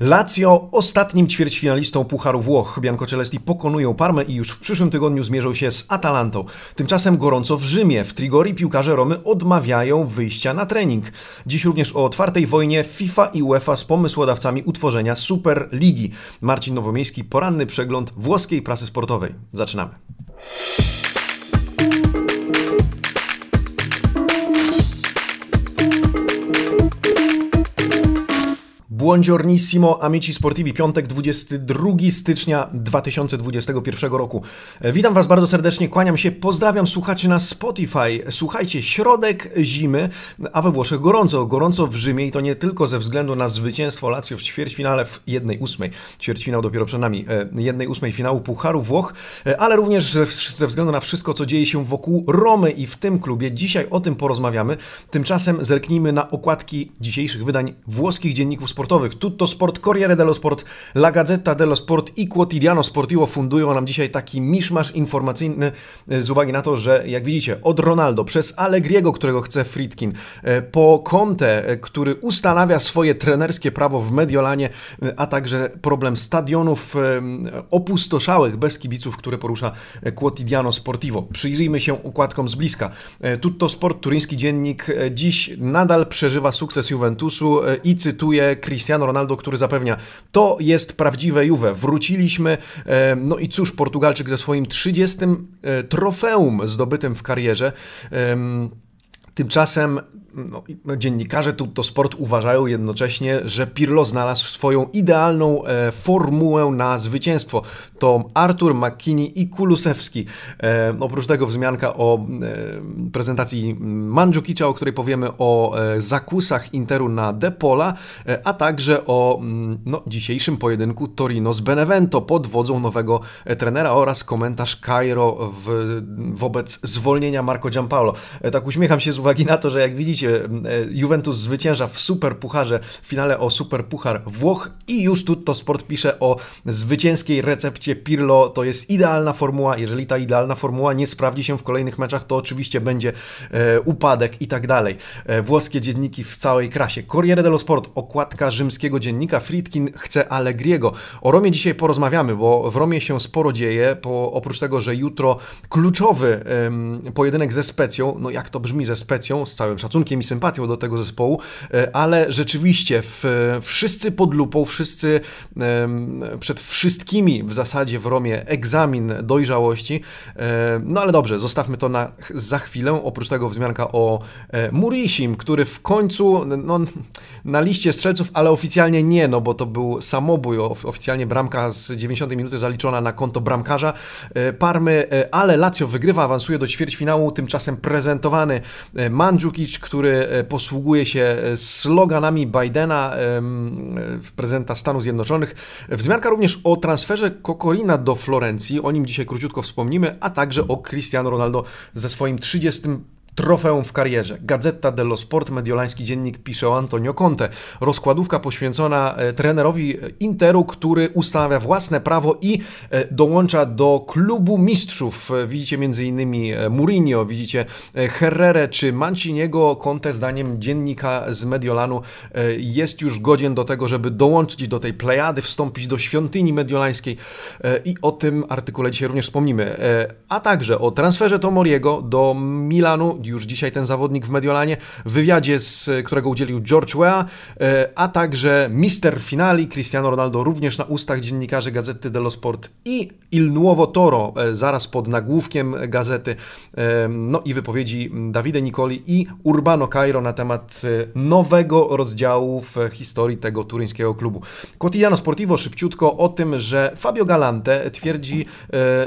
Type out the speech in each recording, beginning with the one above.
Lazio ostatnim ćwierćfinalistą Pucharu Włoch. Bianco Celesti pokonują Parmę i już w przyszłym tygodniu zmierzą się z Atalantą. Tymczasem gorąco w Rzymie. W Trigori piłkarze Romy odmawiają wyjścia na trening. Dziś również o otwartej wojnie FIFA i UEFA z pomysłodawcami utworzenia Super Ligi. Marcin Nowomiejski, poranny przegląd włoskiej prasy sportowej. Zaczynamy. Buongiornissimo amici sportivi, piątek 22 stycznia 2021 roku. E, witam Was bardzo serdecznie, kłaniam się, pozdrawiam słuchaczy na Spotify. Słuchajcie, środek zimy, a we Włoszech gorąco, gorąco w Rzymie i to nie tylko ze względu na zwycięstwo Lazio w ćwierćfinale w 1-8, ćwierćfinał dopiero przed nami, 1-8 e, finału Pucharu Włoch, e, ale również ze względu na wszystko, co dzieje się wokół Romy i w tym klubie. Dzisiaj o tym porozmawiamy. Tymczasem zerknijmy na okładki dzisiejszych wydań włoskich dzienników sportowych sportowych. Tutto Sport, Corriere dello Sport, La Gazzetta dello Sport i Quotidiano Sportivo fundują nam dzisiaj taki miszmasz informacyjny e, z uwagi na to, że jak widzicie, od Ronaldo przez Allegriego, którego chce Fritkin, e, po Conte, e, który ustanawia swoje trenerskie prawo w Mediolanie, a także problem stadionów opustoszałych bez kibiców, które porusza Quotidiano Sportivo. Przyjrzyjmy się układkom z bliska. Tutto Sport, turyński dziennik, dziś nadal przeżywa sukces Juventusu i cytuje Ronaldo, który zapewnia, to jest prawdziwe Juve. Wróciliśmy, e, no i cóż, Portugalczyk ze swoim 30 e, trofeum zdobytym w karierze. Tymczasem no, no, dziennikarze Tutto Sport uważają jednocześnie, że Pirlo znalazł swoją idealną e, formułę na zwycięstwo. To Artur, McKinney i Kulusewski. E, oprócz tego wzmianka o e, prezentacji Mandzukicza, o której powiemy, o e, zakusach Interu na Depola, e, a także o mm, no, dzisiejszym pojedynku Torino z Benevento pod wodzą nowego e, trenera oraz komentarz Cairo w, wobec zwolnienia Marco Giampaolo. tak uśmiecham się z uwagi na to, że jak widzicie, E, Juventus zwycięża w Superpucharze, w finale o Superpuchar Włoch i już Tutto Sport pisze o zwycięskiej recepcie Pirlo. To jest idealna formuła. Jeżeli ta idealna formuła nie sprawdzi się w kolejnych meczach, to oczywiście będzie e, upadek i tak dalej. E, włoskie dzienniki w całej krasie. Corriere dello Sport, okładka rzymskiego dziennika. Friedkin chce Allegriego. O Romie dzisiaj porozmawiamy, bo w Romie się sporo dzieje. Po, oprócz tego, że jutro kluczowy pojedynek ze Specją, no jak to brzmi ze Specją, z całym szacunkiem i sympatią do tego zespołu, e, ale rzeczywiście w, wszyscy pod lupą, wszyscy przed wszystkimi w zasadzie w Romie egzamin dojrzałości. E, no ale dobrze, zostawmy to na, za chwilę. Oprócz tego wzmianka o e, Murisim, który w końcu no, na liście strzelców, ale oficjalnie nie, no bo to był samobój, oficjalnie bramka z 90 minuty zaliczona na konto bramkarza Parmy, ale Lazio wygrywa, awansuje do ćwierćfinału, tymczasem prezentowany Mandzukic, który e, posługuje się e, sloganami Bidena, prezydenta Stanów Zjednoczonych. Wzmianka również o transferze Kokorina do Florencji, o nim dzisiaj króciutko wspomnimy, a także o Cristiano Ronaldo ze swoim 30 Trofeum w karierze. Gazeta dello Sport, mediolański dziennik pisze o Antonio Conte. Rozkładówka poświęcona e, trenerowi Interu, który ustanawia własne prawo i e, dołącza do klubu mistrzów. E, widzicie m.in. Mourinho, widzicie Herrere czy Manciniego. Conte zdaniem dziennika z Mediolanu jest już godzien do tego, żeby dołączyć do tej plejady, wstąpić do świątyni mediolańskiej i o tym artykule dzisiaj również wspomnimy. A także o transferze Tomoriego do Milanu już dzisiaj ten zawodnik w Mediolanie, w wywiadzie, z którego udzielił George Weah, e, a także mister finali Cristiano Ronaldo również na ustach dziennikarzy Gazety dello Sport i Il Nuovo Toro e, zaraz pod nagłówkiem gazety, e, no i wypowiedzi Davide Nicoli i Urbano Cairo na temat nowego rozdziału w historii tego turyńskiego klubu. Quotidiano Sportivo szybciutko o tym, że Fabio Galante twierdzi,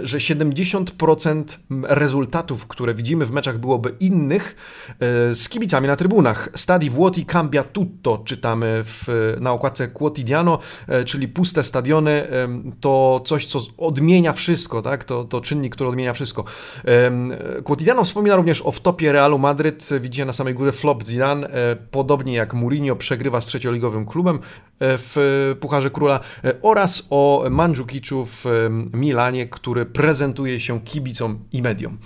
że 70% rezultatów, które widzimy w meczach byłoby innych e, z kibicami na trybunach. Stadi vuoti cambia tutto, czytamy w, na okładce Quotidiano, e, czyli puste stadiony to coś, co odmienia wszystko, tak? to, to czynnik, który odmienia wszystko. Quotidiano wspomina również o wtopie Realu Madryt, widzicie na samej górze flop Zidane, e, podobnie jak Mourinho przegrywa z trzecioligowym klubem w Pucharze Króla oraz o Mandzukiczu w Milanie, który prezentuje się kibicom i mediom.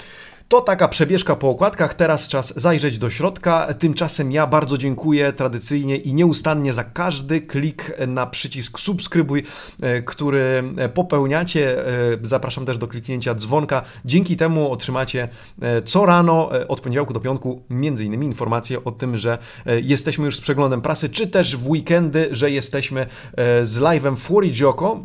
To taka przebieżka po okładkach, teraz czas zajrzeć do środka. Tymczasem ja bardzo dziękuję tradycyjnie i nieustannie za każdy klik na przycisk subskrybuj, e, który popełniacie. E, zapraszam też do kliknięcia dzwonka. Dzięki temu otrzymacie e, co rano od poniedziałku do piątku między innymi informacje o tym, że jesteśmy już z przeglądem prasy, czy też w weekendy, że jesteśmy z live'em Fury Joko.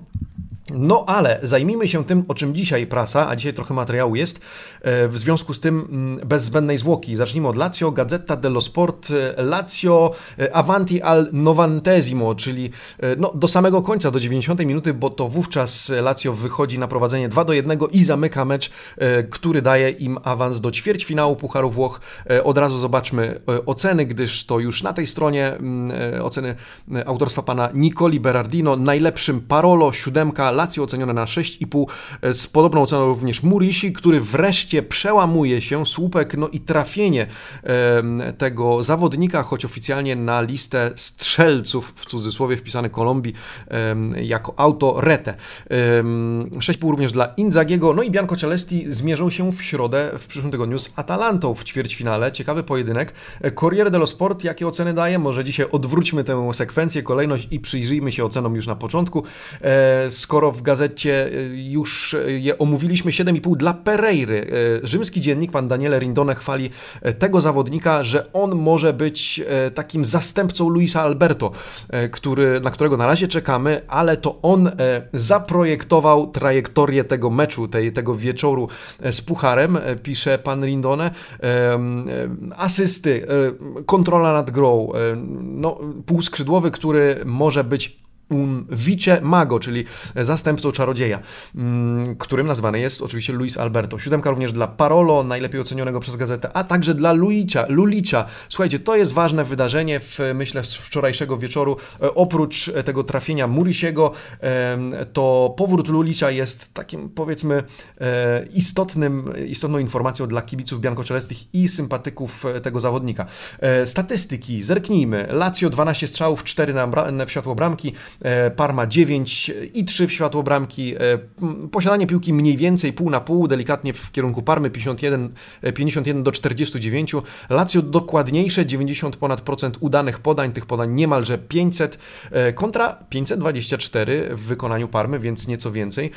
No ale zajmijmy się tym, o czym dzisiaj prasa, a dzisiaj trochę materiału jest, e, w związku z tym mm, bez zbędnej zwłoki. Zacznijmy od Lazio, Gazzetta dello Sport, e, Lazio e, avanti al novantesimo, czyli no, do samego końca, do 90 minuty, bo to wówczas Lazio wychodzi na prowadzenie 2 do 1 i zamyka mecz, który daje im awans do ćwierćfinału Pucharu Włoch. Od razu zobaczmy oceny, gdyż to już na tej stronie mm, oceny autorstwa pana Nicoli Berardino, najlepszym Parolo, siódemka, Lazio ocenione na 6,5. E, z podobną oceną również Murishi, który wreszcie przełamuje się, słupek, no i trafienie tego zawodnika, choć oficjalnie na listę strzelców, w cudzysłowie wpisany Kolumbii, jako auto rete. 6,5 również dla Inzagiego, no i Bianco Celesti zmierzą się w środę w przyszłym tygodniu z Atalantą w ćwierćfinale. Ciekawy pojedynek. E, Corriere dello Sport, jakie oceny daje? Może dzisiaj odwróćmy tę sekwencję, kolejność i przyjrzyjmy się ocenom już na początku. E, skoro w gazecie y, już je omówiliśmy, 7,5 dla Pereiry. Y, rzymski dziennik, pan Daniele Rindone chwali y, tego zawodnika, że on może być takim zastępcą Luisa Alberto, który, na którego na razie czekamy, ale to on zaprojektował trajektorię tego meczu, tej, tego wieczoru z Pucharem, pisze pan Rindone. Asysty, kontrola nad grą, no, półskrzydłowy, który może być un vice mago, czyli zastępcą czarodzieja, mm, którym nazwany jest oczywiście Luis Alberto. Siódemka również dla Parolo, najlepiej ocenionego przez gazetę, a także dla Luicia, Lulicia. Słuchajcie, to jest ważne wydarzenie, w, myślę, z wczorajszego wieczoru. E, oprócz tego trafienia Murisiego, to powrót Lulicia jest takim, powiedzmy, e, istotnym, istotną informacją dla kibiców biankocelestych i sympatyków e, tego zawodnika. Statystyki, zerknijmy. Lazio 12 strzałów, 4 na, w światło bramki, E, Parma 9 i 3 w światło bramki. E, posiadanie piłki mniej więcej pół na pół, delikatnie w kierunku Parmy 51, 51 e, do 49. Lazio dokładniejsze 90 ponad procent udanych podań, tych podań niemalże 500 kontra 524 w wykonaniu Parmy, więc nieco więcej.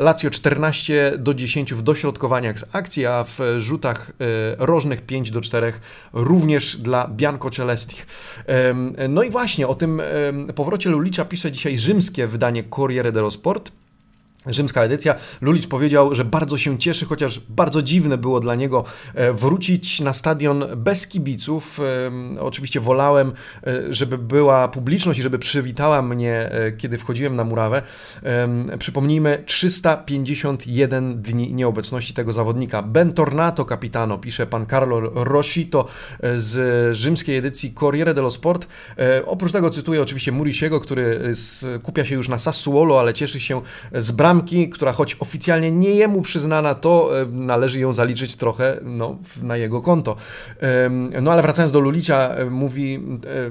Lazio 14 do 10 w dośrodkowaniach z akcji, a w rzutach rożnych 5 do 4 również dla Bianco Celestich. No i właśnie o tym powrocie Lulicza pisze dzisiaj rzymskie wydanie Corriere dello Sport. Rzymska edycja. Lulicz powiedział, że bardzo się cieszy, chociaż bardzo dziwne było dla niego e, wrócić na stadion bez kibiców. Oczywiście wolałem, e, żeby była publiczność i żeby przywitała mnie, e, kiedy wchodziłem na murawę. Przypomnijmy, 351 dni nieobecności tego zawodnika. Ben Tornato Capitano, pisze pan Carlo Rosito z rzymskiej edycji Corriere dello Sport. Oprócz tego cytuję oczywiście Murisiego, który kupia się już na Sassuolo, ale cieszy się z bram która choć oficjalnie nie jemu przyznana, to e, należy ją zaliczyć trochę no, na jego konto. No ale wracając do Lulicia, e, mówi e,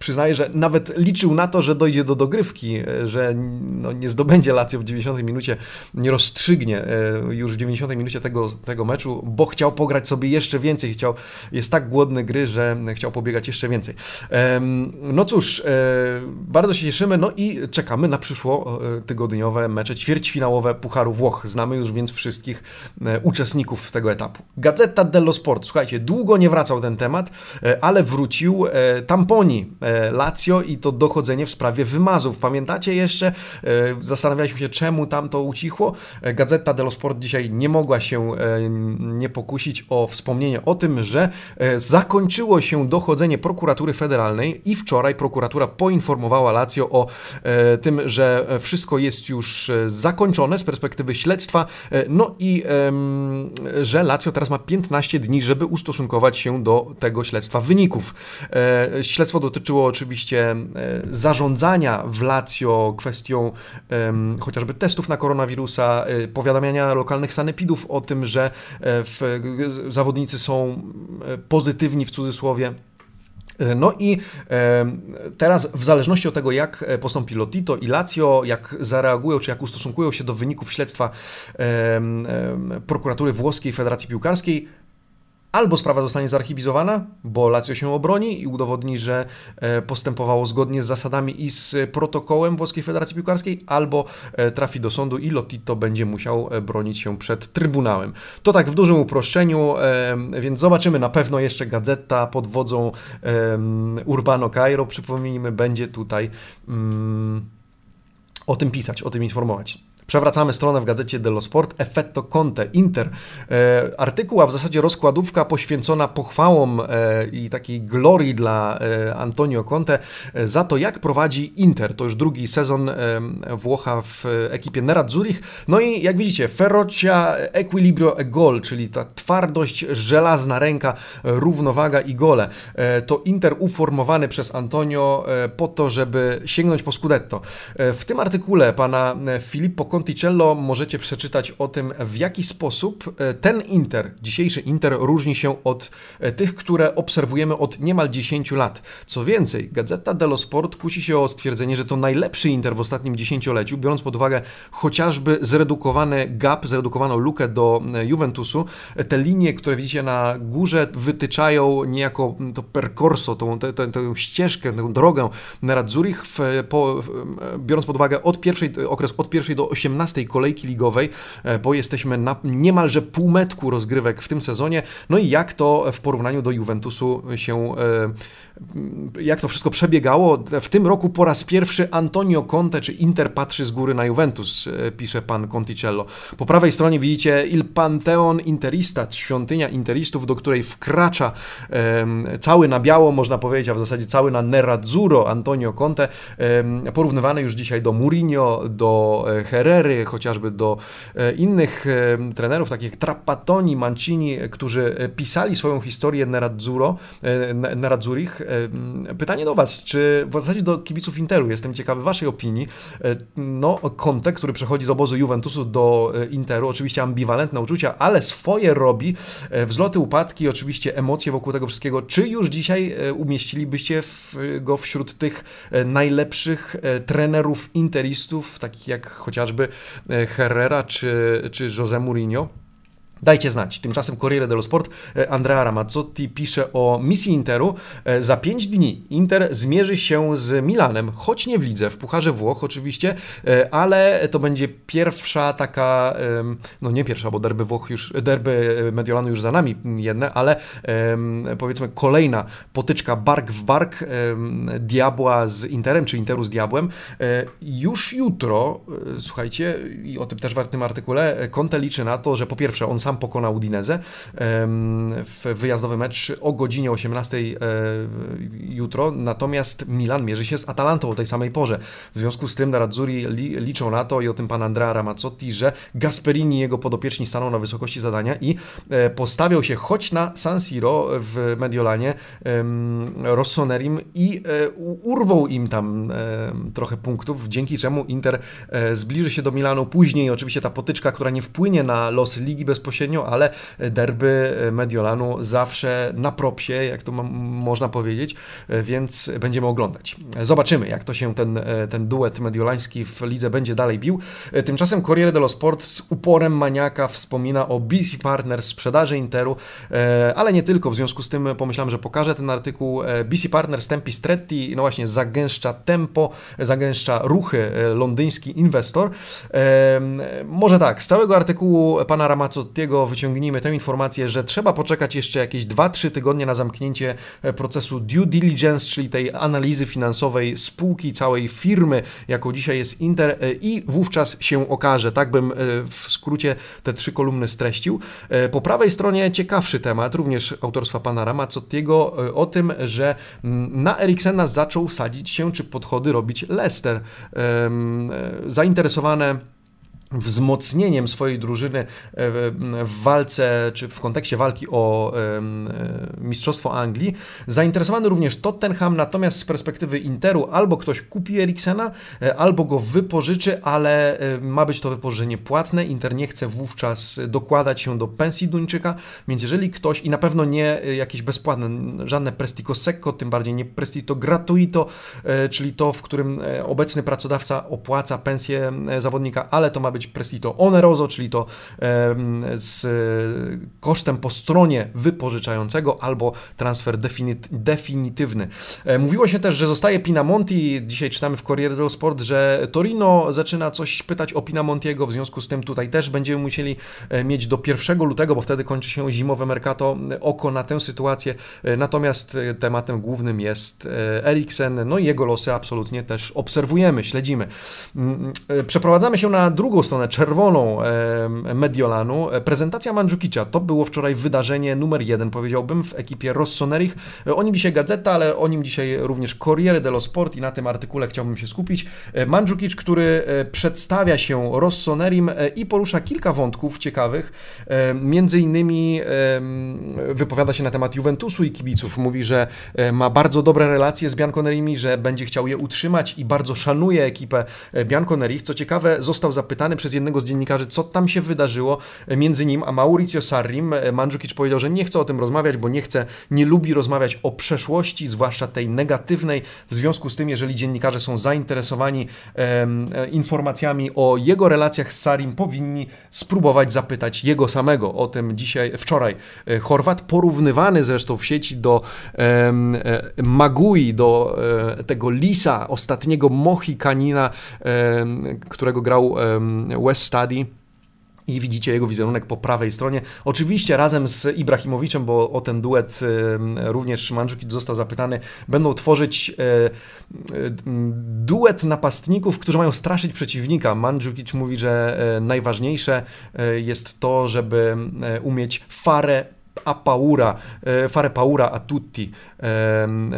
przyznaje, że nawet liczył na to, że dojdzie do dogrywki, e, że no, nie zdobędzie Lazio w 90 minucie, nie rozstrzygnie e, już w 90 minucie tego, tego meczu, bo chciał pograć sobie jeszcze więcej, chciał, jest tak głodny gry, że chciał pobiegać jeszcze więcej. No cóż, e, bardzo się cieszymy, no i czekamy na przyszło tygodniowe mecze ćwierćfinałowe Pucharu Włoch. Znamy już więc wszystkich uczestników z tego etapu. Gazeta dello Sport, słuchajcie, długo nie wracał ten temat, ale wrócił Tamponi, Lazio i to dochodzenie w sprawie wymazów. Pamiętacie jeszcze? E, zastanawialiśmy się, czemu tam to ucichło. E, Gazeta dello Sport dzisiaj nie mogła się nie pokusić o wspomnienie o tym, że zakończyło się dochodzenie prokuratury federalnej i wczoraj prokuratura poinformowała Lazio o tym, że wszystko jest już zakończone z perspektywy śledztwa, no i że Lazio teraz ma 15 dni, żeby ustosunkować się do tego śledztwa wyników. Śledztwo dotyczyło oczywiście e, zarządzania w Lazio kwestią chociażby testów na koronawirusa, e, powiadamiania lokalnych sanepidów o tym, że e, zawodnicy są pozytywni w cudzysłowie. No i teraz w zależności od tego, jak postąpi Lotito i Lazio, jak zareagują, czy jak ustosunkują się do wyników śledztwa prokuratury włoskiej Federacji Piłkarskiej, Albo sprawa zostanie zarchiwizowana, bo Lazio się obroni i udowodni, że e, postępowało zgodnie z zasadami i z protokołem Włoskiej Federacji Piłkarskiej, albo e, trafi do sądu i Lotito będzie musiał e, bronić się przed Trybunałem. To tak w dużym uproszczeniu, więc zobaczymy na pewno jeszcze Gazeta pod wodzą Urbano Cairo, przypomnijmy, będzie tutaj mm, o tym pisać, o tym informować. Przewracamy stronę w gazecie dello Sport, Effetto Conte, Inter. E, artykuł, a w zasadzie rozkładówka poświęcona pochwałom e, i takiej glorii dla e, Antonio Conte za to, jak prowadzi Inter. To już drugi sezon Włocha w ekipie Nerazzurich. No i jak widzicie, ferocia, equilibrio e gol, czyli ta twardość, żelazna ręka, równowaga i gole. To Inter uformowany przez Antonio po to, żeby sięgnąć po Scudetto. W tym artykule pana Filippo Conte Conticello możecie przeczytać o tym, w jaki sposób e, ten Inter, dzisiejszy Inter, różni się od e, tych, które obserwujemy od niemal 10 lat. Co więcej, Gazeta dello Sport kusi się o stwierdzenie, że to najlepszy Inter w ostatnim dziesięcioleciu, biorąc pod uwagę chociażby zredukowany gap, zredukowaną lukę do e, Juventusu. Te linie, które widzicie na górze, wytyczają niejako to percorso, tą, tę, tę, tę ścieżkę, tę drogę Nerazzurich, w, po, biorąc pod uwagę od pierwszej, okres od pierwszej do 18 18 kolejki ligowej, e, bo jesteśmy na niemalże półmetku rozgrywek w tym sezonie. No i jak to w porównaniu do Juventusu się e, jak to wszystko przebiegało. W tym roku po raz pierwszy Antonio Conte czy Inter patrzy z góry na Juventus, e, pisze pan Conticello. Po prawej stronie widzicie Il Panteon Interista, świątynia interistów, do której wkracza cały na biało, można powiedzieć, a w zasadzie cały na nerazzurro Antonio Conte, porównywany już dzisiaj do Mourinho, do Herrery, chociażby do e, innych trenerów, takich jak Trapattoni, Mancini, którzy pisali swoją historię nerazzurro, e, nerazzurich, Pytanie do Was, czy w zasadzie do kibiców Interu, jestem ciekawy Waszej opinii. E, no, Conte, który przechodzi z obozu Juventusu do e, Interu, oczywiście ambiwalentne uczucia, ale swoje robi. E, wzloty, upadki, oczywiście emocje wokół tego wszystkiego. Czy już dzisiaj umieścilibyście go wśród tych najlepszych trenerów interistów, takich jak chociażby Herrera czy, czy José Mourinho? Dajcie znać. Tymczasem Corriere dello Sport e, Andrea Ramazzotti pisze o misji Interu. E, za pięć dni Inter zmierzy się z Milanem, choć nie w lidze, w Pucharze Włoch oczywiście, e, ale to będzie pierwsza taka, no nie pierwsza, bo derby Włoch już, derby Mediolanu już za nami jedne, ale powiedzmy kolejna potyczka bark w bark Diabła z Interem, czy Interu z Diabłem. Już jutro, słuchajcie, i o tym też w tym artykule, Conte liczy na to, że po pierwsze on sam sam pokonał Udinezę w wyjazdowy mecz o godzinie 18 e, jutro, natomiast Milan mierzy się z Atalantą o tej samej porze. W związku z tym Nerazzurri liczą na to i o tym pan Andrea Ramazzotti, że Gasperini i jego podopieczni staną na wysokości zadania i e, postawią się choć na San Siro w Mediolanie Rossonerim i e, urwą im tam trochę punktów, dzięki czemu Inter zbliży się do Milanu. Później oczywiście ta potyczka, która nie wpłynie na los ligi bezpośrednio, jesienią, ale derby Mediolanu zawsze na propsie, jak to można powiedzieć, więc będziemy oglądać. Zobaczymy, jak to się ten, ten duet mediolański w lidze będzie dalej bił. Tymczasem Corriere dello Sport z uporem maniaka wspomina o BC Partners, sprzedaży Interu, ale nie tylko. W związku z tym pomyślałem, że pokażę ten artykuł. BC Partners Tempi Stretti, no właśnie, zagęszcza tempo, zagęszcza ruchy londyński inwestor. Może tak, z całego artykułu pana Ramazzottiego wyciągnijmy tę informację, że trzeba poczekać jeszcze jakieś 2-3 tygodnie na zamknięcie e, procesu due diligence, czyli tej analizy finansowej spółki, całej firmy, jaką dzisiaj jest Inter e, i wówczas się okaże. Tak bym e, w skrócie te trzy kolumny streścił. Po prawej stronie ciekawszy temat, również autorstwa pana Ramazottiego, o tym, że mm, na Eriksena zaczął sadzić się, czy podchody robić Lester. Zainteresowane wzmocnieniem swojej drużyny e, w walce, czy w kontekście walki o e, Mistrzostwo Anglii. Zainteresowany również Tottenham, natomiast z perspektywy Interu albo ktoś kupi Eriksena, e, albo go wypożyczy, ale ma być to wypożyczenie płatne. Inter nie chce wówczas dokładać się do pensji Duńczyka, więc jeżeli ktoś, i na pewno nie jakieś bezpłatne, żadne prestito secco, tym bardziej nie prestito gratuito, czyli to, w którym obecny pracodawca opłaca pensję zawodnika, ale to ma być być prestito oneroso, czyli to z kosztem po stronie wypożyczającego albo transfer definitywny. E, mówiło się też, że zostaje Pinamonti. Dzisiaj czytamy w Corriere dello Sport, że Torino zaczyna coś pytać o Pinamontiego, w związku z tym tutaj też będziemy musieli e, mieć do 1 lutego, bo wtedy kończy się zimowe mercato, oko na tę sytuację. E, natomiast tematem głównym jest Eriksen, no i jego losy absolutnie też obserwujemy, śledzimy. Przeprowadzamy się na drugą stronę czerwoną Mediolanu. Prezentacja Mandzukicza to było wczoraj wydarzenie numer jeden, powiedziałbym, w ekipie Rossonerich. O nim dzisiaj gazeta, ale o nim dzisiaj również Corriere dello Sport i na tym artykule chciałbym się skupić. Mandzukic, który e, przedstawia się Rossonerim e, i porusza kilka wątków ciekawych. Między innymi wypowiada się na temat Juventusu i kibiców. Mówi, że e, ma bardzo dobre relacje z Bianconerimi, że będzie chciał je utrzymać i bardzo szanuje ekipę Bianconerich. Co ciekawe, został zapytany przez jednego z dziennikarzy, co tam się wydarzyło między nim a Mauricio Sarrim. Mandzukic powiedział, że nie chce o tym rozmawiać, bo nie chce, nie lubi rozmawiać o przeszłości, zwłaszcza tej negatywnej. W związku z tym, jeżeli dziennikarze są zainteresowani e, informacjami o jego relacjach z Sarim, powinni spróbować zapytać jego samego. O tym dzisiaj, wczoraj e, Chorwat, porównywany zresztą w sieci do e, Magui, do e, tego Lisa, ostatniego Mohikanina, którego grał West Study i widzicie jego wizerunek po prawej stronie. Oczywiście razem z Ibrahimowiczem, bo o ten duet również Mandzukic został zapytany, będą tworzyć e, e, duet napastników, którzy mają straszyć przeciwnika. Mandzukic mówi, że e, najważniejsze jest to, żeby umieć farę paura, fare paura a tutti.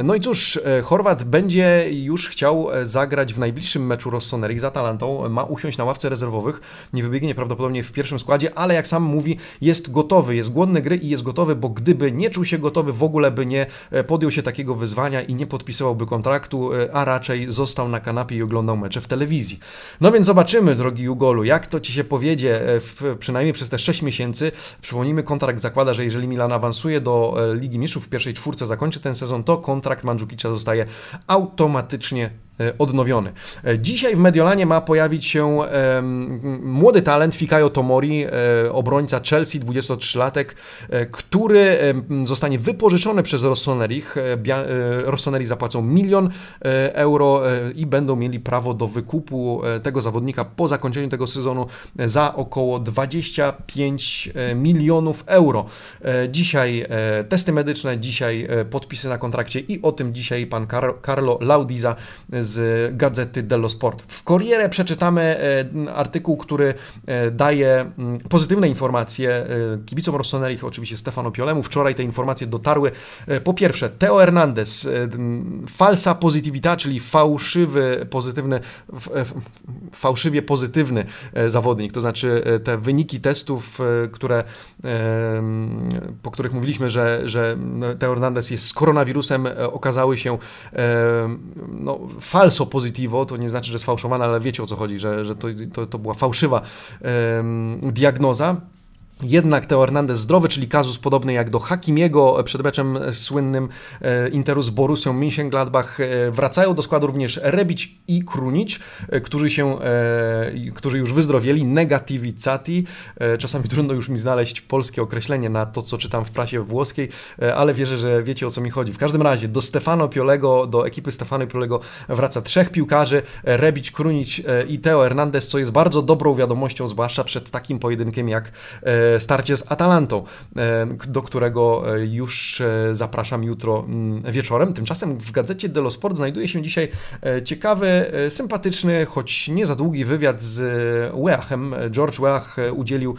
No i cóż, e, Chorwat będzie już chciał e, zagrać w najbliższym meczu Rossoneri z Atalantą. Ma usiąść na ławce rezerwowych, nie wybiegnie prawdopodobnie w pierwszym składzie, ale jak sam mówi, jest gotowy, jest głodny gry i jest gotowy, bo gdyby nie czuł się gotowy, w ogóle by nie podjął się takiego wyzwania i nie podpisywałby kontraktu, a raczej został na kanapie i oglądał mecze w telewizji. No więc zobaczymy, drogi Ugolu, jak to Ci się powiedzie, w, przynajmniej przez te 6 miesięcy. Przypomnijmy, kontrakt zakłada, że jeżeli Milan awansuje do e, Ligi Mistrzów w pierwszej czwórce, zakończy ten sezon, to kontrakt Mandzukicza zostaje automatycznie odnowiony. E, dzisiaj w Mediolanie ma pojawić się młody talent Fikayo Tomori, e, obrońca Chelsea, 23-latek, który zostanie wypożyczony przez Rossonerich. Rossoneri zapłacą milion euro i będą mieli prawo do wykupu tego zawodnika po zakończeniu tego sezonu za około 25 milionów euro. Dzisiaj testy medyczne, dzisiaj podpisy na kontrakcie i o tym dzisiaj pan Carlo Laudiza z gazety dello Sport. W Corriere przeczytamy e, artykuł, który e, daje pozytywne informacje e, kibicom Rossonerich, oczywiście Stefano Piolemu. Wczoraj te informacje dotarły. Po pierwsze, Teo Hernandez, falsa positivita, czyli fałszywy, pozytywny, fałszywie pozytywny zawodnik, to znaczy te wyniki testów, które, po których mówiliśmy, że, że Teo Hernandez jest z koronawirusem, okazały się no, falso positivo, to nie znaczy, że sfałszowana, ale wiecie o co chodzi, że, że to, to, to była fałszywa diagnoza. Jednak Teo Hernandez zdrowy, czyli kazus podobny jak do Hakimiego przed meczem słynnym e, Interu z Borussią Mönchengladbach. E, wracają do składu również Rebić i Krunic, e, którzy, się, którzy już wyzdrowieli, negativicati. Czasami trudno już mi znaleźć polskie określenie na to, co czytam w prasie włoskiej, ale wierzę, że wiecie o co mi chodzi. W każdym razie do Stefano Piolego, do ekipy Stefano Piolego wraca trzech piłkarzy, Rebić, Krunic i Teo Hernandez, co jest bardzo dobrą wiadomością, zwłaszcza przed takim pojedynkiem jak starcie z Atalantą, do którego już zapraszam jutro mm, wieczorem. Tymczasem w gazecie Dello Sport znajduje się dzisiaj ciekawy, sympatyczny, choć nie za długi wywiad z Weachem. George Weach udzielił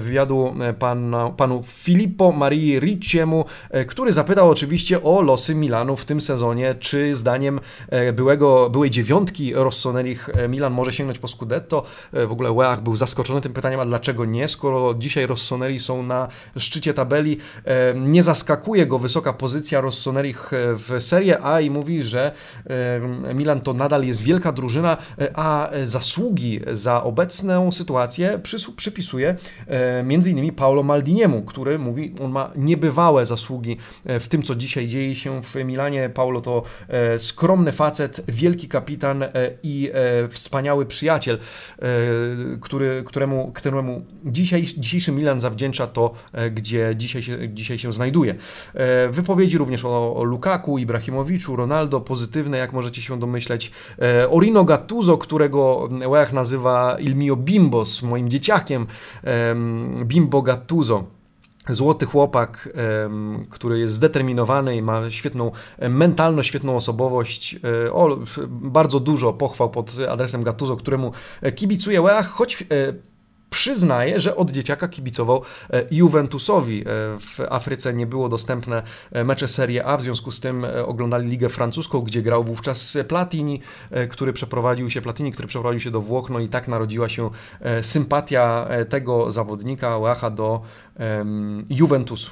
wywiadu pana, panu Filippo Marii Ricciemu, który zapytał oczywiście o losy Milanu w tym sezonie, czy zdaniem byłego, byłej dziewiątki Rossoneri Milan może sięgnąć po Scudetto. W ogóle Weach był zaskoczony tym pytaniem, a dlaczego nie, skoro dzisiaj Rossoneri są na szczycie tabeli. Nie zaskakuje go wysoka pozycja Rossoneri w Serie A i mówi, że Milan to nadal jest wielka drużyna, a zasługi za obecną sytuację przypisuje między innymi Paolo Maldiniemu, który mówi, on ma niebywałe zasługi w tym, co dzisiaj dzieje się w Milanie. Paulo to skromny facet, wielki kapitan i wspaniały przyjaciel, który, któremu, któremu dzisiaj, Milan zawdzięcza to, gdzie dzisiaj się, dzisiaj się znajduje. Wypowiedzi również o, Lukaku, Ibrahimowiczu, Ronaldo, pozytywne, jak możecie się domyśleć. Orino Gattuso, którego Łech nazywa Il mio bimbos, moim dzieciakiem, Bimbo Gattuso. Złoty chłopak, który jest zdeterminowany i ma świetną mentalność, świetną osobowość. E, o, bardzo dużo pochwał pod adresem Gattuso, któremu kibicuje Łech, choć e, przyznaje, że od dzieciaka kibicował e, Juventusowi. E, w Afryce nie było dostępne e, mecze Serie A, w związku z tym oglądali Ligę Francuską, gdzie grał wówczas Platini, który przeprowadził się, Platini, który przeprowadził się do Włoch, no i tak narodziła się sympatia tego zawodnika, Łecha do Juventusu.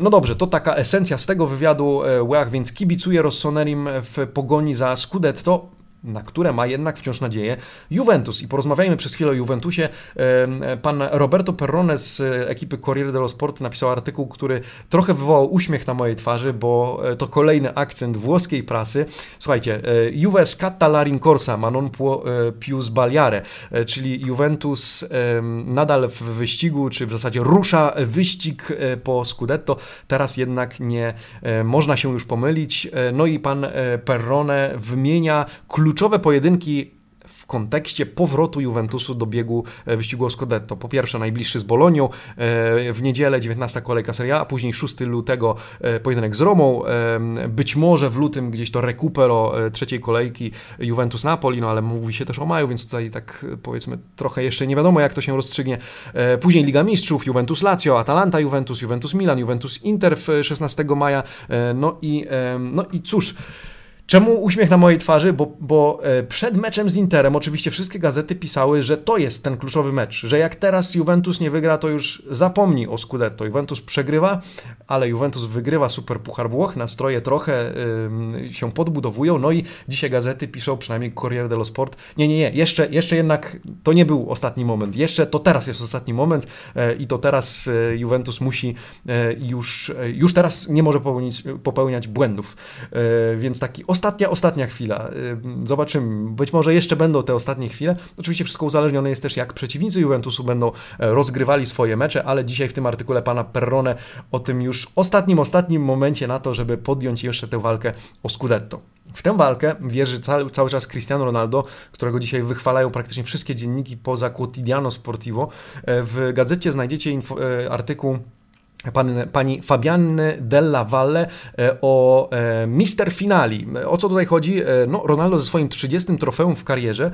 No dobrze, to taka esencja z tego wywiadu. Łech więc kibicuje Rossonerim w pogoni za Scudetto na które ma jednak wciąż nadzieję Juventus. I porozmawiajmy przez chwilę o Juventusie. Pan Roberto Perrone z ekipy Corriere dello Sport napisał artykuł, który trochę wywołał uśmiech na mojej twarzy, bo e, to kolejny akcent włoskiej prasy. Słuchajcie, e, Juve scatta la rincorsa, ma non e, più sbagliare, czyli Juventus nadal w wyścigu, czy w zasadzie rusza wyścig po Scudetto. Teraz jednak nie można się już pomylić. No i pan Perrone wymienia klucz kluczowe pojedynki w kontekście powrotu Juventusu do biegu e, wyścigu o Scudetto. Po pierwsze najbliższy z Bolonią, e, w niedzielę 19 kolejka Serie A, a później 6 lutego e, pojedynek z Romą, być może w lutym gdzieś to recupero trzeciej kolejki Juventus-Napoli, no ale mówi się też o maju, więc tutaj tak powiedzmy trochę jeszcze nie wiadomo jak to się rozstrzygnie. Później Liga Mistrzów, Juventus-Lazio, Atalanta-Juventus, Juventus-Milan, Juventus-Inter w 16 maja, no i, no i cóż, Czemu uśmiech na mojej twarzy? Bo, bo e, przed meczem z Interem oczywiście wszystkie gazety pisały, że to jest ten kluczowy mecz, że jak teraz Juventus nie wygra, to już zapomni o Scudetto. Juventus przegrywa, ale Juventus wygrywa Super Puchar Włoch, nastroje trochę się podbudowują, no i dzisiaj gazety piszą, przynajmniej Corriere dello Sport, nie, nie, nie, jeszcze, jeszcze jednak to nie był ostatni moment, jeszcze to teraz jest ostatni moment y, i to teraz y, Juventus musi już, już teraz nie może popełnić, popełniać błędów, więc taki ostatnia, ostatnia chwila. Zobaczymy. Być może jeszcze będą te ostatnie chwile. Oczywiście wszystko uzależnione jest też, jak przeciwnicy Juventusu będą e, rozgrywali swoje mecze, ale dzisiaj w tym artykule pana Perrone o tym już ostatnim, ostatnim momencie na to, żeby podjąć jeszcze tę walkę o Scudetto. W tę walkę wierzy cały, cały czas Cristiano Ronaldo, którego dzisiaj wychwalają praktycznie wszystkie dzienniki poza Quotidiano Sportivo. E, w gazecie znajdziecie info, e, artykuł Pan, pani Fabianny Della Valle e, o e, Mister Finali. O co tutaj chodzi? E, no, Ronaldo ze swoim 30 trofeum w karierze,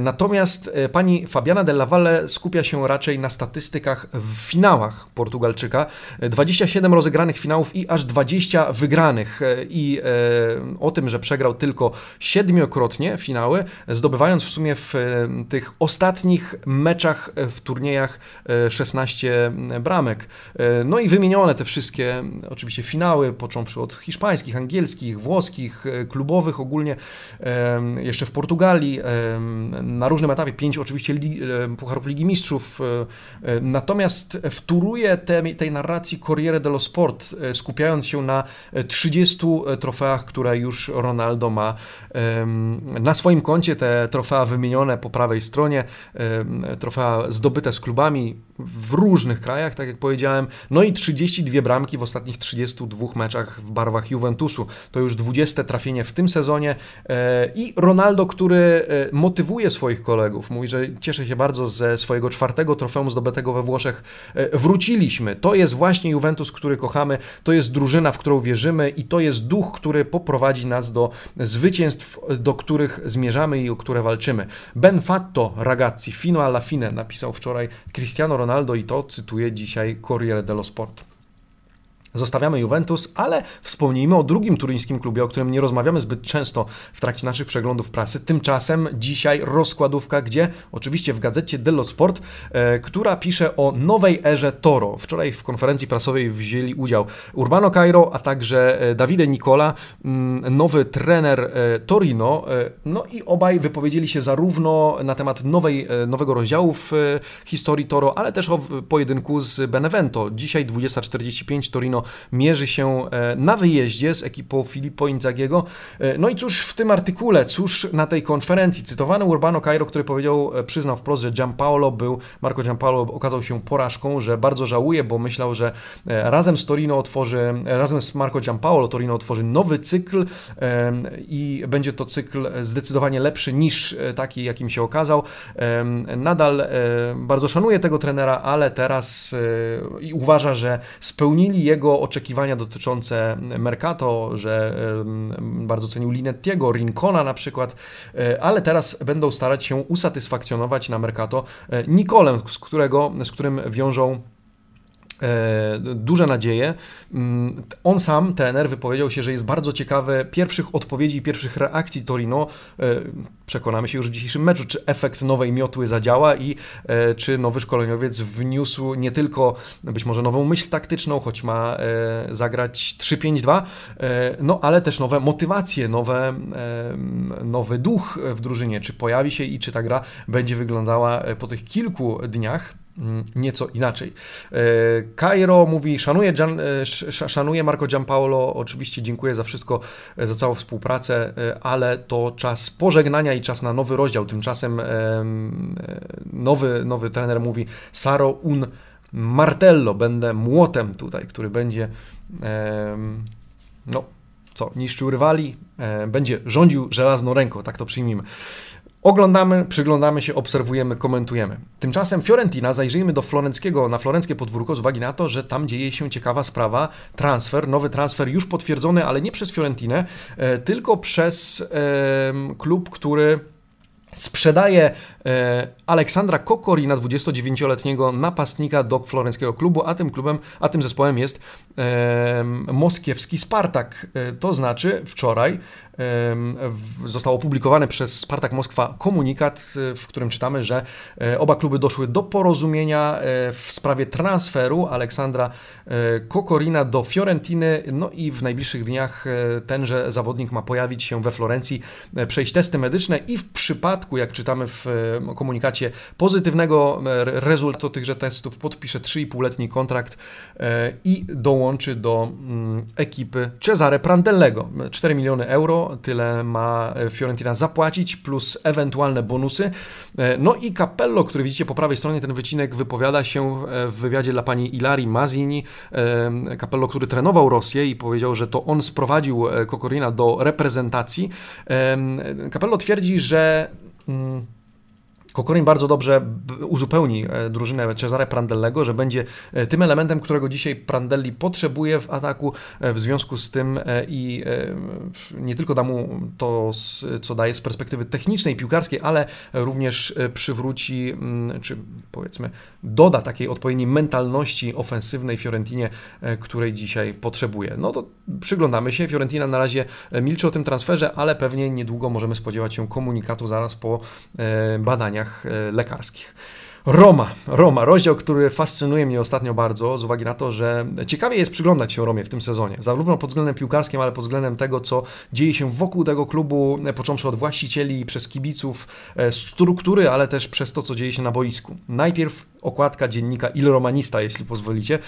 natomiast pani Fabiana Della Valle skupia się raczej na statystykach w finałach Portugalczyka. 27 rozegranych finałów i aż 20 wygranych. I o tym, że przegrał tylko siedmiokrotnie finały, zdobywając w sumie w tych ostatnich meczach w turniejach 16 bramek. No i i wymienione te wszystkie, oczywiście finały, począwszy od hiszpańskich, angielskich, włoskich, e, klubowych ogólnie, jeszcze w Portugalii, na różnym etapie, pięć oczywiście Pucharów Ligi Mistrzów. E, natomiast wtóruje tej, tej narracji Corriere dello Sport, e, skupiając się na 30 trofeach, które już Ronaldo ma na swoim koncie. Te trofea wymienione po prawej stronie, trofea zdobyte z klubami w różnych krajach, tak jak powiedziałem. No i 32 bramki w ostatnich 32 meczach w barwach Juventusu. To już 20 trafienie w tym sezonie i Ronaldo, który motywuje swoich kolegów. Mówi, że cieszę się bardzo ze swojego czwartego trofeum zdobytego we Włoszech. Wróciliśmy. To jest właśnie Juventus, który kochamy. To jest drużyna, w którą wierzymy i to jest duch, który poprowadzi nas do zwycięstw, do których zmierzamy i o które walczymy. Ben fatto ragazzi, fino alla fine, napisał wczoraj Cristiano Ronaldo i to cytuje dzisiaj Corriere dello Sport. support. Zostawiamy Juventus, ale wspomnijmy o drugim turyńskim klubie, o którym nie rozmawiamy zbyt często w trakcie naszych przeglądów prasy. Tymczasem dzisiaj rozkładówka, gdzie oczywiście w gazecie Dello Sport, e, która pisze o nowej erze Toro. Wczoraj w konferencji prasowej wzięli udział Urbano Cairo, a także e, Davide Nicola, mm, nowy trener e, Torino. No i obaj wypowiedzieli się zarówno na temat nowej, nowego rozdziału w historii Toro, ale też o pojedynku z Benevento. Dzisiaj 20.45 Torino mierzy się e, na wyjeździe z ekipą Filippo Inzagiego. E, no i cóż w tym artykule, cóż na tej konferencji, cytowany Urbano Cairo, który powiedział, e, przyznał wprost, że Giampaolo był, Marco Giampaolo okazał się porażką, że bardzo żałuje, bo myślał, że razem z Torino otworzy, razem z Marco Giampaolo Torino otworzy nowy cykl i będzie to cykl zdecydowanie lepszy niż taki, jakim się okazał. Nadal bardzo szanuje tego trenera, ale teraz uważa, że spełnili jego oczekiwania dotyczące Mercato, że bardzo cenił Linettiego, Rincona na przykład, e, ale teraz będą starać się usatysfakcjonować na Mercato e, Nikolem, z, którego, z którym wiążą duże nadzieje. Mm, on sam, trener, wypowiedział się, że jest bardzo ciekawy pierwszych odpowiedzi i pierwszych reakcji Torino. E, przekonamy się już w dzisiejszym meczu, czy efekt nowej miotły zadziała i e, czy nowy szkoleniowiec wniósł nie tylko być może nową myśl taktyczną, choć ma zagrać 3-5-2, no ale też nowe motywacje, nowe, nowy duch w drużynie. Czy pojawi się i czy ta gra będzie wyglądała po tych kilku dniach. Mm, nieco inaczej. Cairo e, mówi, szanuje, Gian, e, szanuje Marco Giampaolo, oczywiście dziękuję za wszystko, e, za całą współpracę, ale to czas pożegnania i czas na nowy rozdział. Tymczasem nowy, nowy trener mówi, Saro un martello, będę młotem tutaj, który będzie no, co, niszczył rywali, będzie rządził żelazną ręką, tak to przyjmijmy. Oglądamy, przyglądamy się, obserwujemy, komentujemy. Tymczasem Fiorentina, zajrzyjmy do florenckiego, na florenckie podwórko z uwagi na to, że tam dzieje się ciekawa sprawa, transfer, nowy transfer już potwierdzony, ale nie przez Fiorentinę, e, tylko przez e, klub, który sprzedaje e, Aleksandra Kokorina, 29-letniego napastnika do florenckiego klubu, a tym klubem, a tym zespołem jest e, moskiewski Spartak. E, to znaczy wczoraj został opublikowany przez Spartak Moskwa komunikat, w którym czytamy, że e, oba kluby doszły do porozumienia e, w sprawie transferu Aleksandra e, Kokorina do Fiorentiny, no i w najbliższych dniach tenże zawodnik ma pojawić się we Florencji, przejść testy medyczne i w przypadku, jak czytamy w komunikacie, pozytywnego rezultatu tychże testów podpisze 3,5-letni kontrakt i dołączy do mm, ekipy Cesare Prandellego. 4 miliony euro tyle ma Fiorentina zapłacić, plus ewentualne bonusy. E, no i Capello, który widzicie po prawej stronie, ten wycinek wypowiada się e, w wywiadzie dla pani Ilari Mazini. E, Capello, który trenował Rosję i powiedział, że to on sprowadził Kokorina do reprezentacji. Capello twierdzi, że mm, Kokorin bardzo dobrze uzupełni e, drużynę Cesare Prandellego, że będzie e, tym elementem, którego dzisiaj Prandelli potrzebuje w ataku. E, w związku z tym i nie tylko da mu to, co daje z perspektywy technicznej, piłkarskiej, ale również przywróci, mm, czy powiedzmy, doda takiej odpowiedniej mentalności ofensywnej Fiorentinie, której dzisiaj potrzebuje. No to przyglądamy się. Fiorentina na razie milczy o tym transferze, ale pewnie niedługo możemy spodziewać się komunikatu zaraz po badaniach E, lekarskich. Roma, Roma, rozdział, który fascynuje mnie ostatnio bardzo, z uwagi na to, że ciekawie jest przyglądać się Romie w tym sezonie, zarówno pod względem piłkarskim, ale pod względem tego, co dzieje się wokół tego klubu, począwszy od właścicieli, przez kibiców, e, struktury, ale też przez to, co dzieje się na boisku. Najpierw okładka dziennika Il Romanista, jeśli pozwolicie.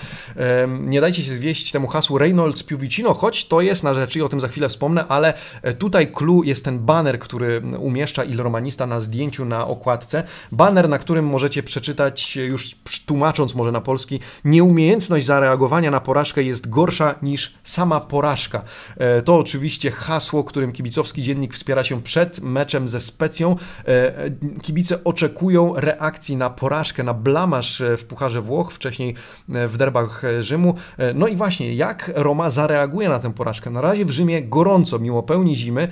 Nie dajcie się zwieść temu hasłu Reynolds Piuvicino, choć to jest na rzeczy i o tym za chwilę wspomnę, ale tutaj clue jest ten banner, który umieszcza Il Romanista na zdjęciu na okładce. Banner, na którym możecie przeczytać, już tłumacząc może na polski, nieumiejętność zareagowania na porażkę jest gorsza niż sama porażka. E, to oczywiście hasło, którym kibicowski dziennik wspiera się przed meczem ze Specją. E, kibice oczekują reakcji na porażkę, na blamaż w Pucharze Włoch, wcześniej w derbach Rzymu. E, no i właśnie, jak Roma zareaguje na tę porażkę? Na razie w Rzymie gorąco, mimo pełni zimy,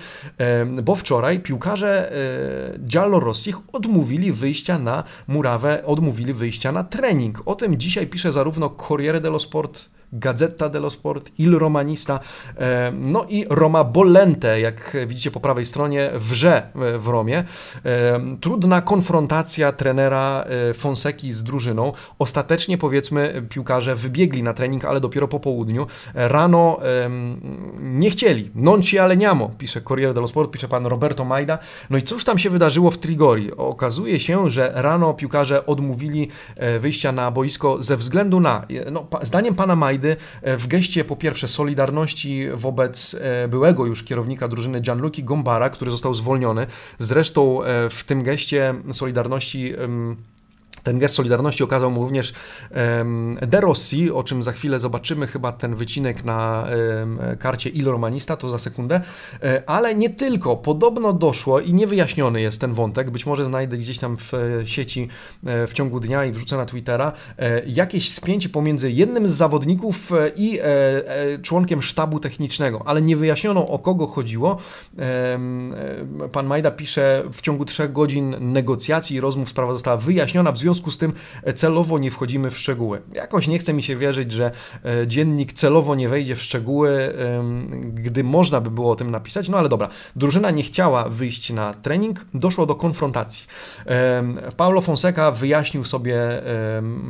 bo wczoraj piłkarze Giallorossich odmówili wyjścia na murawę, odmówili wyjścia na trening. O tym dzisiaj pisze zarówno Corriere dello Sport, Gazeta dello Sport, Il Romanista, e, no i Roma Bollente, jak widzicie po prawej stronie, wrze w Romie. E, trudna konfrontacja trenera e, Fonseki z drużyną. Ostatecznie, powiedzmy, piłkarze wybiegli na trening, ale dopiero po południu. Rano nie chcieli. Non ci ale niamo, pisze Corriere dello Sport, pisze pan Roberto Majda. No i cóż tam się wydarzyło w Trigori? Okazuje się, że rano piłkarze odmówili wyjścia na boisko ze względu na, no, zdaniem pana Majda, E, w geście po pierwsze solidarności wobec e, byłego już kierownika drużyny Gianluki Gombara, który został zwolniony. Zresztą e, w tym geście solidarności ten gest solidarności okazał mu również De Rossi, o czym za chwilę zobaczymy chyba ten wycinek na karcie Il Romanista, to za sekundę, e, ale nie tylko. Podobno doszło i niewyjaśniony jest ten wątek, być może znajdę gdzieś tam w sieci e, w ciągu dnia i wrzucę na Twittera, e, jakieś spięcie pomiędzy jednym z zawodników i członkiem sztabu technicznego, ale nie wyjaśniono o kogo chodziło. Pan Majda pisze, w ciągu trzech godzin negocjacji i rozmów sprawa została wyjaśniona, w związku związku z tym e, celowo nie wchodzimy w szczegóły. Jakoś nie chce mi się wierzyć, że e, dziennik celowo nie wejdzie w szczegóły, gdy można by było o tym napisać, no ale dobra. Drużyna nie chciała wyjść na trening, doszło do konfrontacji. Paulo Fonseca wyjaśnił sobie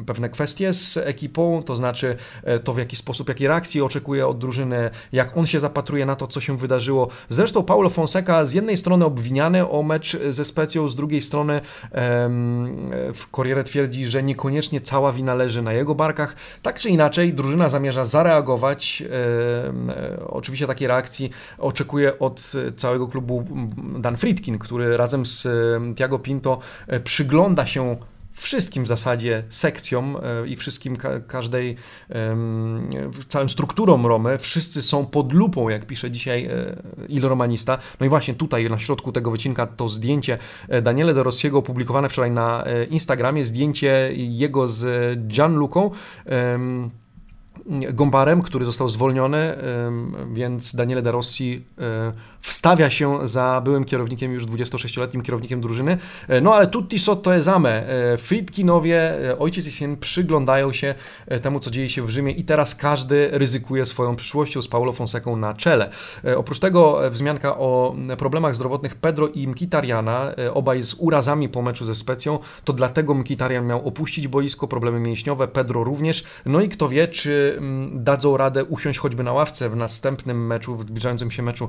pewne kwestie z ekipą, to znaczy e, to w jaki sposób, jakiej reakcji oczekuje od drużyny, jak on się zapatruje na to, co się wydarzyło. Zresztą Paulo Fonseca z jednej strony obwiniany o mecz ze Specją, z drugiej strony w Corriere twierdzi, że niekoniecznie cała wina leży na jego barkach. Tak czy inaczej, drużyna zamierza zareagować. E, oczywiście takiej reakcji oczekuje od całego klubu Dan Friedkin, który razem z Tiago Pinto e, przygląda się wszystkim w zasadzie sekcjom e, i wszystkim każdej, całym strukturą Romy, wszyscy są pod lupą, jak pisze dzisiaj e, Il Romanista. No i właśnie tutaj na środku tego wycinka to zdjęcie e, Daniele De Rossiego opublikowane wczoraj na Instagramie, zdjęcie jego z Gianluką. Gombarem, który został zwolniony, więc Daniele De Rossi wstawia się za byłym kierownikiem, już 26-letnim kierownikiem drużyny. E, no ale tutti sotto esame. E, Friedkinowie, e, ojciec i syn przyglądają się temu, co dzieje się w Rzymie i teraz każdy ryzykuje swoją przyszłością z Paulo Fonseką na czele. Oprócz tego wzmianka o problemach zdrowotnych Pedro i Mkitariana, obaj z urazami po meczu ze Specją, to dlatego Mkitarian miał opuścić boisko, problemy mięśniowe, Pedro również. No i kto wie, czy dadzą radę usiąść choćby na ławce w następnym meczu, w zbliżającym się meczu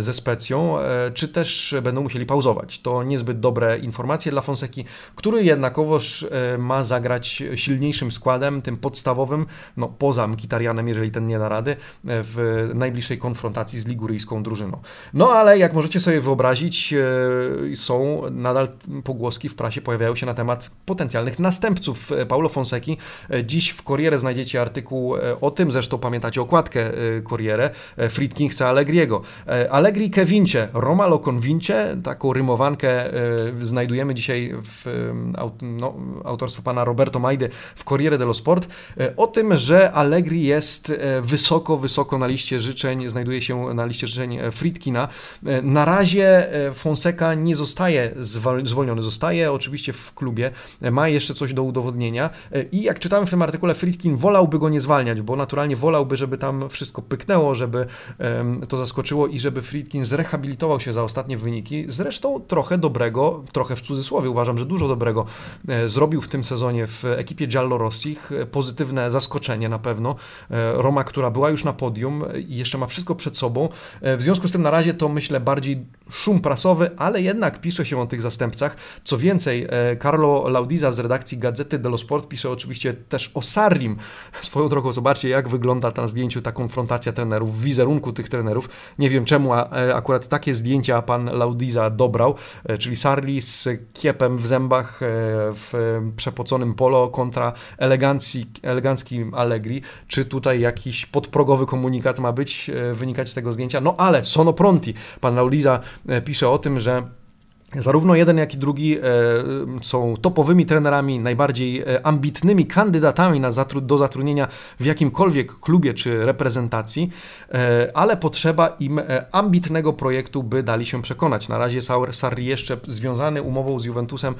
ze Specją, e, czy też będą musieli pauzować. To niezbyt dobre informacje dla Fonseki, który jednakowoż e, ma zagrać silniejszym składem, tym podstawowym, no poza Mkitarianem, jeżeli ten nie da rady, e, w najbliższej konfrontacji z liguryjską drużyną. No ale jak możecie sobie wyobrazić, są nadal pogłoski w prasie, pojawiają się na temat potencjalnych następców Paulo Fonseki. Dziś w Corriere znajdziecie artykuł o tym, zresztą pamiętacie okładkę Corriere, Friedkin chce Allegriego. Allegri Allegri che vince, Roma lo convince, taką rymowankę e, znajdujemy dzisiaj w no, autorstwo pana Roberto Majdy w Corriere dello Sport, e, o tym, że Allegri jest e, wysoko, wysoko na liście życzeń, znajduje się na liście życzeń Friedkina. Na razie Fonseca nie zostaje zwolniony, zostaje oczywiście w klubie, ma jeszcze coś do udowodnienia i jak czytamy w tym artykule, Friedkin wolałby go nie zwalniać, zwalniać, bo naturalnie wolałby, żeby tam wszystko pyknęło, żeby to zaskoczyło i żeby Friedkin zrehabilitował się za ostatnie wyniki. Zresztą trochę dobrego, trochę w cudzysłowie, uważam, że dużo dobrego e, zrobił w tym sezonie w ekipie Giallo Rossich. Pozytywne zaskoczenie na pewno. E, Roma, która była już na podium i jeszcze ma wszystko przed sobą. E, w związku z tym na razie to myślę bardziej szum prasowy, ale jednak pisze się o tych zastępcach. Co więcej, Carlo Laudiza z redakcji Gazety dello Sport pisze oczywiście też o Sarrim. Swoją drogą zobaczcie, jak wygląda na zdjęciu ta konfrontacja trenerów, wizerunku tych trenerów. Nie wiem czemu akurat takie zdjęcia pan Laudiza dobrał, czyli Sarli z kiepem w zębach, w przepoconym polo kontra elegancji, elegancki Allegri. Czy tutaj jakiś podprogowy komunikat ma być, wynikać z tego zdjęcia? No ale sono pronti. Pan Laudiza pisze o tym, że Zarówno jeden, jak i drugi e, są topowymi trenerami, najbardziej e, ambitnymi kandydatami na zatru do zatrudnienia w jakimkolwiek klubie czy reprezentacji, e, ale potrzeba im ambitnego projektu, by dali się przekonać. Na razie Sarri jeszcze związany umową z Juventusem,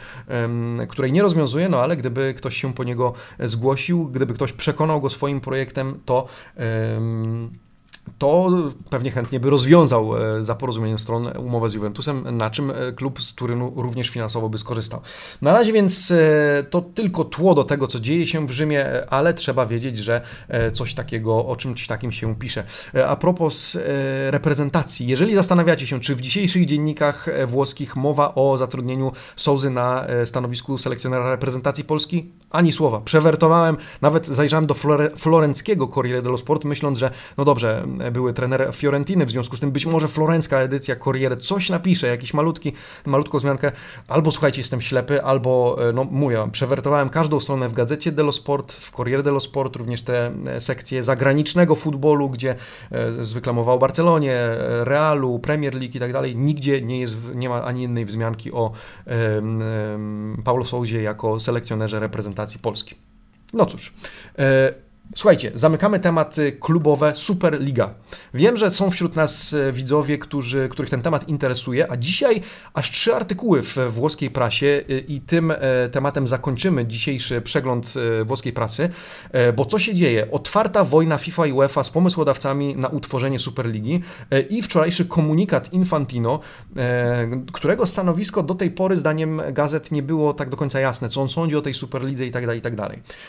której nie rozwiązuje, no ale gdyby ktoś się po niego zgłosił, gdyby ktoś przekonał go swoim projektem, to to pewnie chętnie by rozwiązał e, za porozumieniem stron umowę z Juventusem, na czym e, klub z Turynu również finansowo by skorzystał. Na razie więc e, to tylko tło do tego, co dzieje się w Rzymie, ale trzeba wiedzieć, że coś takiego, o czymś takim się pisze. A propos reprezentacji, jeżeli zastanawiacie się, czy w dzisiejszych dziennikach włoskich mowa o zatrudnieniu Souzy na stanowisku selekcjonera reprezentacji Polski, ani słowa. Przewertowałem, nawet zajrzałem do flore, florenckiego Corriere dello Sport, myśląc, że no dobrze, były trener Fiorentiny, w związku z tym być może florencka edycja Corriere coś napisze, jakiś malutki, malutką zmiankę, albo słuchajcie, jestem ślepy, albo, e, no mówię, przewertowałem każdą stronę w gazecie dello Sport, w Corriere dello Sport, również te e, sekcje zagranicznego futbolu, gdzie e, zwykle mowa o Barcelonie, Realu, Premier League i tak dalej, nigdzie nie, jest, nie ma ani innej wzmianki o um, um, Paulo Souzie jako selekcjonerze reprezentacji Polski. No cóż, Słuchajcie, zamykamy tematy klubowe Superliga. Wiem, że są wśród nas e, widzowie, którzy, których ten temat interesuje, a dzisiaj aż trzy artykuły w włoskiej prasie e, i tym e, tematem zakończymy dzisiejszy przegląd włoskiej prasy, bo co się dzieje? Otwarta wojna FIFA i UEFA z pomysłodawcami na utworzenie Superligi i wczorajszy komunikat Infantino, którego stanowisko do tej pory zdaniem gazet nie było tak do końca jasne, co on sądzi o tej Superlidze i tak dalej, i tak.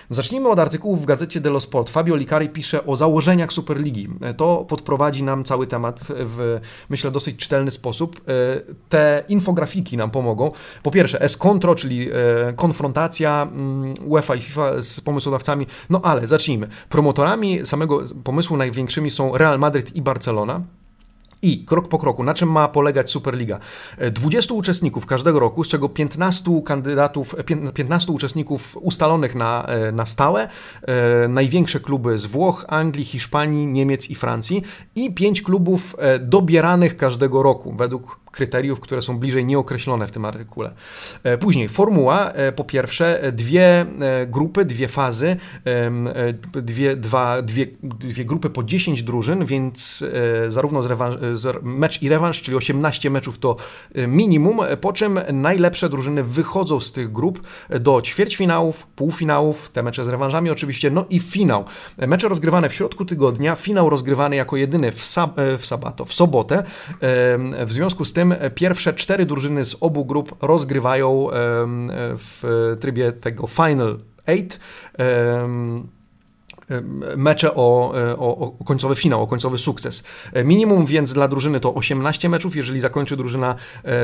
Zacznijmy od artykułów w gazecie dello Sport. Fabio Licari pisze o założeniach Superligi. To podprowadzi nam cały temat w, myślę, dosyć czytelny sposób. E, te infografiki nam pomogą. Po pierwsze, S-Contro, czyli e, konfrontacja mm, UEFA i FIFA z pomysłodawcami. No ale zacznijmy. Promotorami samego pomysłu największymi są Real Madrid i Barcelona. I krok po kroku, na czym ma polegać Superliga? 20 e, uczestników każdego roku, z czego 15 kandydatów, 15 uczestników ustalonych na, e, na stałe, e, największe kluby z Włoch, Anglii, Hiszpanii, Niemiec i Francji i 5 klubów dobieranych każdego roku według kryteriów, które są bliżej nieokreślone w tym artykule. E, później formuła, e, po pierwsze, e, dwie grupy, dwie fazy, dwie, dwa, dwie, dwie grupy po 10 drużyn, więc zarówno z rewanż, z mecz i rewanż, czyli 18 meczów to minimum, po czym najlepsze drużyny wychodzą z tych grup do ćwierćfinałów, półfinałów, te mecze z rewanżami oczywiście, no i finał. Mecze rozgrywane w środku tygodnia, finał rozgrywany jako jedyny w, sab w sabato, w sobotę. W związku z tym tym pierwsze cztery drużyny z obu grup rozgrywają w trybie tego Final Eight mecze o, e, o, o, końcowy finał, o końcowy sukces. E, minimum więc dla drużyny to 18 meczów, jeżeli zakończy drużyna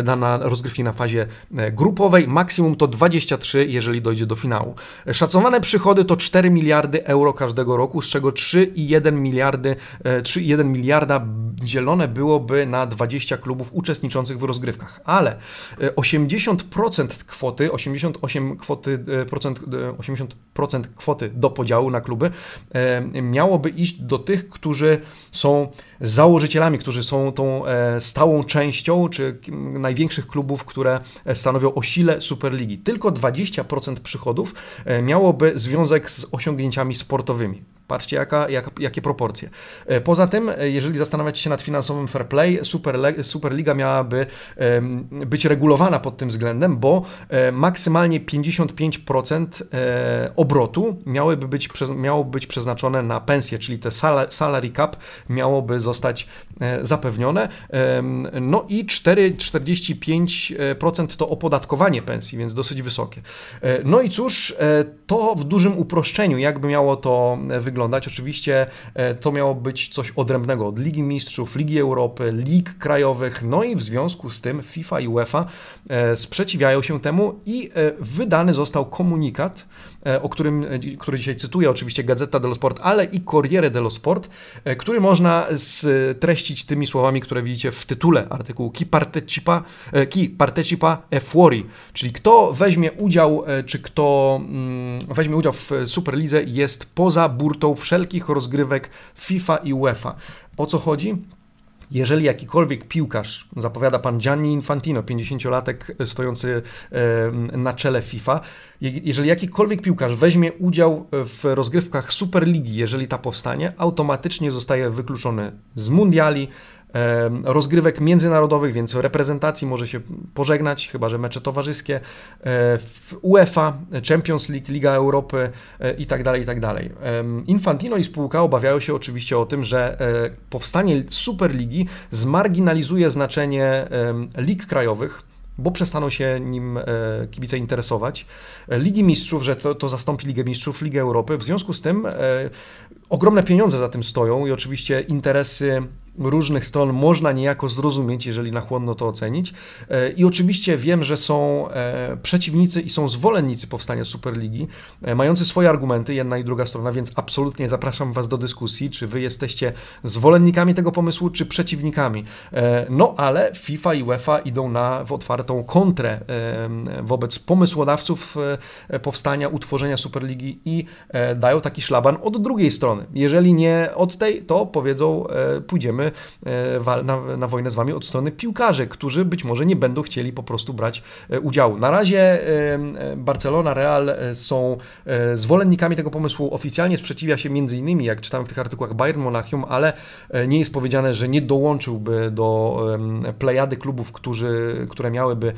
dana e, rozgrywki na fazie grupowej, maksimum to 23, jeżeli dojdzie do finału. Szacowane przychody to 4 miliardy euro każdego roku, z czego 3,1 miliardy, 3,1 miliarda dzielone byłoby na 20 klubów uczestniczących w rozgrywkach, ale 80% kwoty, 88 kwoty, procent, 80% kwoty do podziału na kluby E, miałoby iść do tych, którzy są założycielami, którzy są tą e, stałą częścią, czy największych klubów, które stanowią o sile Superligi. Tylko 20% przychodów e, miałoby związek z osiągnięciami sportowymi. Patrzcie, jaka, jak, jakie proporcje. Poza tym, jeżeli zastanawiacie się nad finansowym fair play, Super, Superliga miałaby być regulowana pod tym względem, bo maksymalnie 55% obrotu miałyby być, miało być przeznaczone na pensje, czyli te salary cap miałoby zostać zapewnione. No i 4,45% to opodatkowanie pensji, więc dosyć wysokie. E, no i cóż, e, to w dużym uproszczeniu, jakby miało to wyglądać. Oczywiście e, to miało być coś odrębnego od Ligi Mistrzów, Ligi Europy, lig krajowych, no i w związku z tym FIFA i UEFA sprzeciwiają się temu i wydany został komunikat, o którym, który dzisiaj cytuję, oczywiście Gazeta dello Sport, ale i Corriere dello Sport, który można streścić tymi słowami, które widzicie w tytule artykułu Chi partecipa, chi partecipa e fuori, czyli kto weźmie udział, e, czy kto mm, weźmie udział w Superlidze jest poza burtą wszelkich rozgrywek FIFA i UEFA. O co chodzi? Jeżeli jakikolwiek piłkarz, zapowiada pan Gianni Infantino, 50-latek stojący na czele FIFA, jeżeli jakikolwiek piłkarz weźmie udział w rozgrywkach Superligi, jeżeli ta powstanie, automatycznie zostaje wykluczony z mundiali, rozgrywek międzynarodowych, więc w reprezentacji może się pożegnać, chyba że mecze towarzyskie, e, w UEFA, Champions League, Liga Europy e, i tak dalej, i tak dalej. Infantino i spółka obawiają się oczywiście o tym, że e, powstanie Superligi zmarginalizuje znaczenie lig krajowych, bo przestaną się nim kibice interesować. Ligi Mistrzów, że to, to zastąpi Ligę Mistrzów, Ligę Europy. W związku z tym ogromne pieniądze za tym stoją i oczywiście interesy różnych stron można niejako zrozumieć, jeżeli na chłodno to ocenić. E, I oczywiście wiem, że są e, przeciwnicy i są zwolennicy powstania Superligi, e, mający swoje argumenty, jedna i druga strona, więc absolutnie zapraszam Was do dyskusji, czy Wy jesteście zwolennikami tego pomysłu, czy przeciwnikami. No ale FIFA i UEFA idą na w otwartą kontrę wobec pomysłodawców powstania, utworzenia Superligi i dają taki szlaban od drugiej strony. Jeżeli nie od tej, to powiedzą, pójdziemy E, na, na wojnę z wami od strony piłkarzy, którzy być może nie będą chcieli po prostu brać e, udziału. Na razie e, Barcelona, Real są zwolennikami tego pomysłu. Oficjalnie sprzeciwia się między innymi, jak czytałem w tych artykułach, Bayern Monachium, ale nie jest powiedziane, że nie dołączyłby do plejady klubów, którzy, które miałyby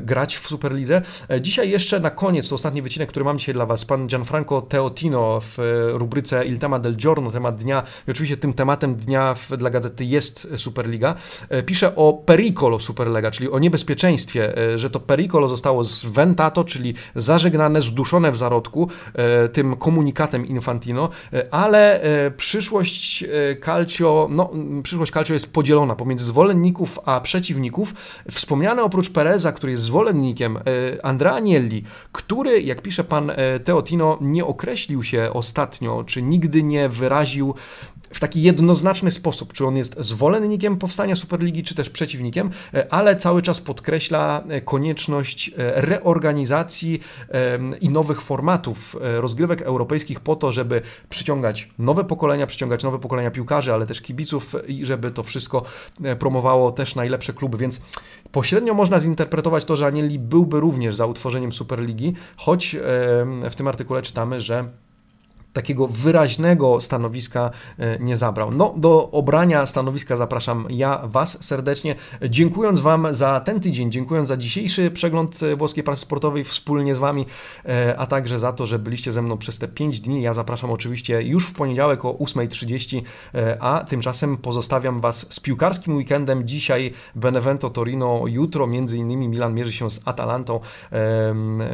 grać w Superlidze. Dzisiaj jeszcze na koniec, to ostatni wycinek, który mam dzisiaj dla Was, pan Gianfranco Teotino w rubryce Il tema del giorno, temat dnia i oczywiście tym tematem dnia w, dla gazety jest Superliga, e, pisze o pericolo Superlega, czyli o niebezpieczeństwie, e, że to pericolo zostało zwentato, czyli zażegnane, zduszone w zarodku e, tym komunikatem Infantino, ale przyszłość Calcio, no, przyszłość Calcio jest podzielona pomiędzy zwolenników a przeciwników. Wspomniane oprócz Pereza, który jest zwolennikiem, Andrea Agnelli, który, jak pisze pan Teotino, nie określił się ostatnio, czy nigdy nie wyraził w taki jednoznaczny sposób, czy on jest zwolennikiem powstania Superligi, czy też przeciwnikiem, e, ale cały czas podkreśla e, konieczność e, reorganizacji i nowych formatów rozgrywek europejskich po to, żeby przyciągać nowe pokolenia, przyciągać nowe pokolenia piłkarzy, ale też kibiców i żeby to wszystko promowało też najlepsze kluby, więc pośrednio można zinterpretować to, że Anieli byłby również za utworzeniem Superligi, choć w tym artykule czytamy, że takiego wyraźnego stanowiska e, nie zabrał. No, do obrania stanowiska zapraszam ja Was serdecznie, dziękując Wam za ten tydzień, dziękując za dzisiejszy przegląd e, włoskiej prasy sportowej wspólnie z Wami, e, a także za to, że byliście ze mną przez te 5 dni. Ja zapraszam oczywiście już w poniedziałek o 8.30, a tymczasem pozostawiam Was z piłkarskim weekendem. Dzisiaj Benevento Torino, jutro między innymi Milan mierzy się z Atalantą,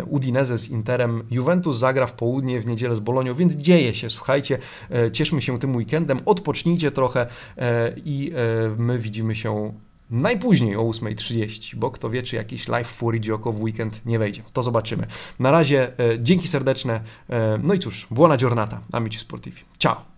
Udinese z Interem, Juventus zagra w południe, w niedzielę z Bolonią, więc dzieje się. Słuchajcie, e, cieszmy się tym weekendem, odpocznijcie trochę e, i e, my widzimy się najpóźniej o 8.30, bo kto wie, czy jakiś live Fury Joko w weekend nie wejdzie. To zobaczymy. Na razie dzięki serdeczne. No i cóż, buona giornata, amici sportivi. Ciao!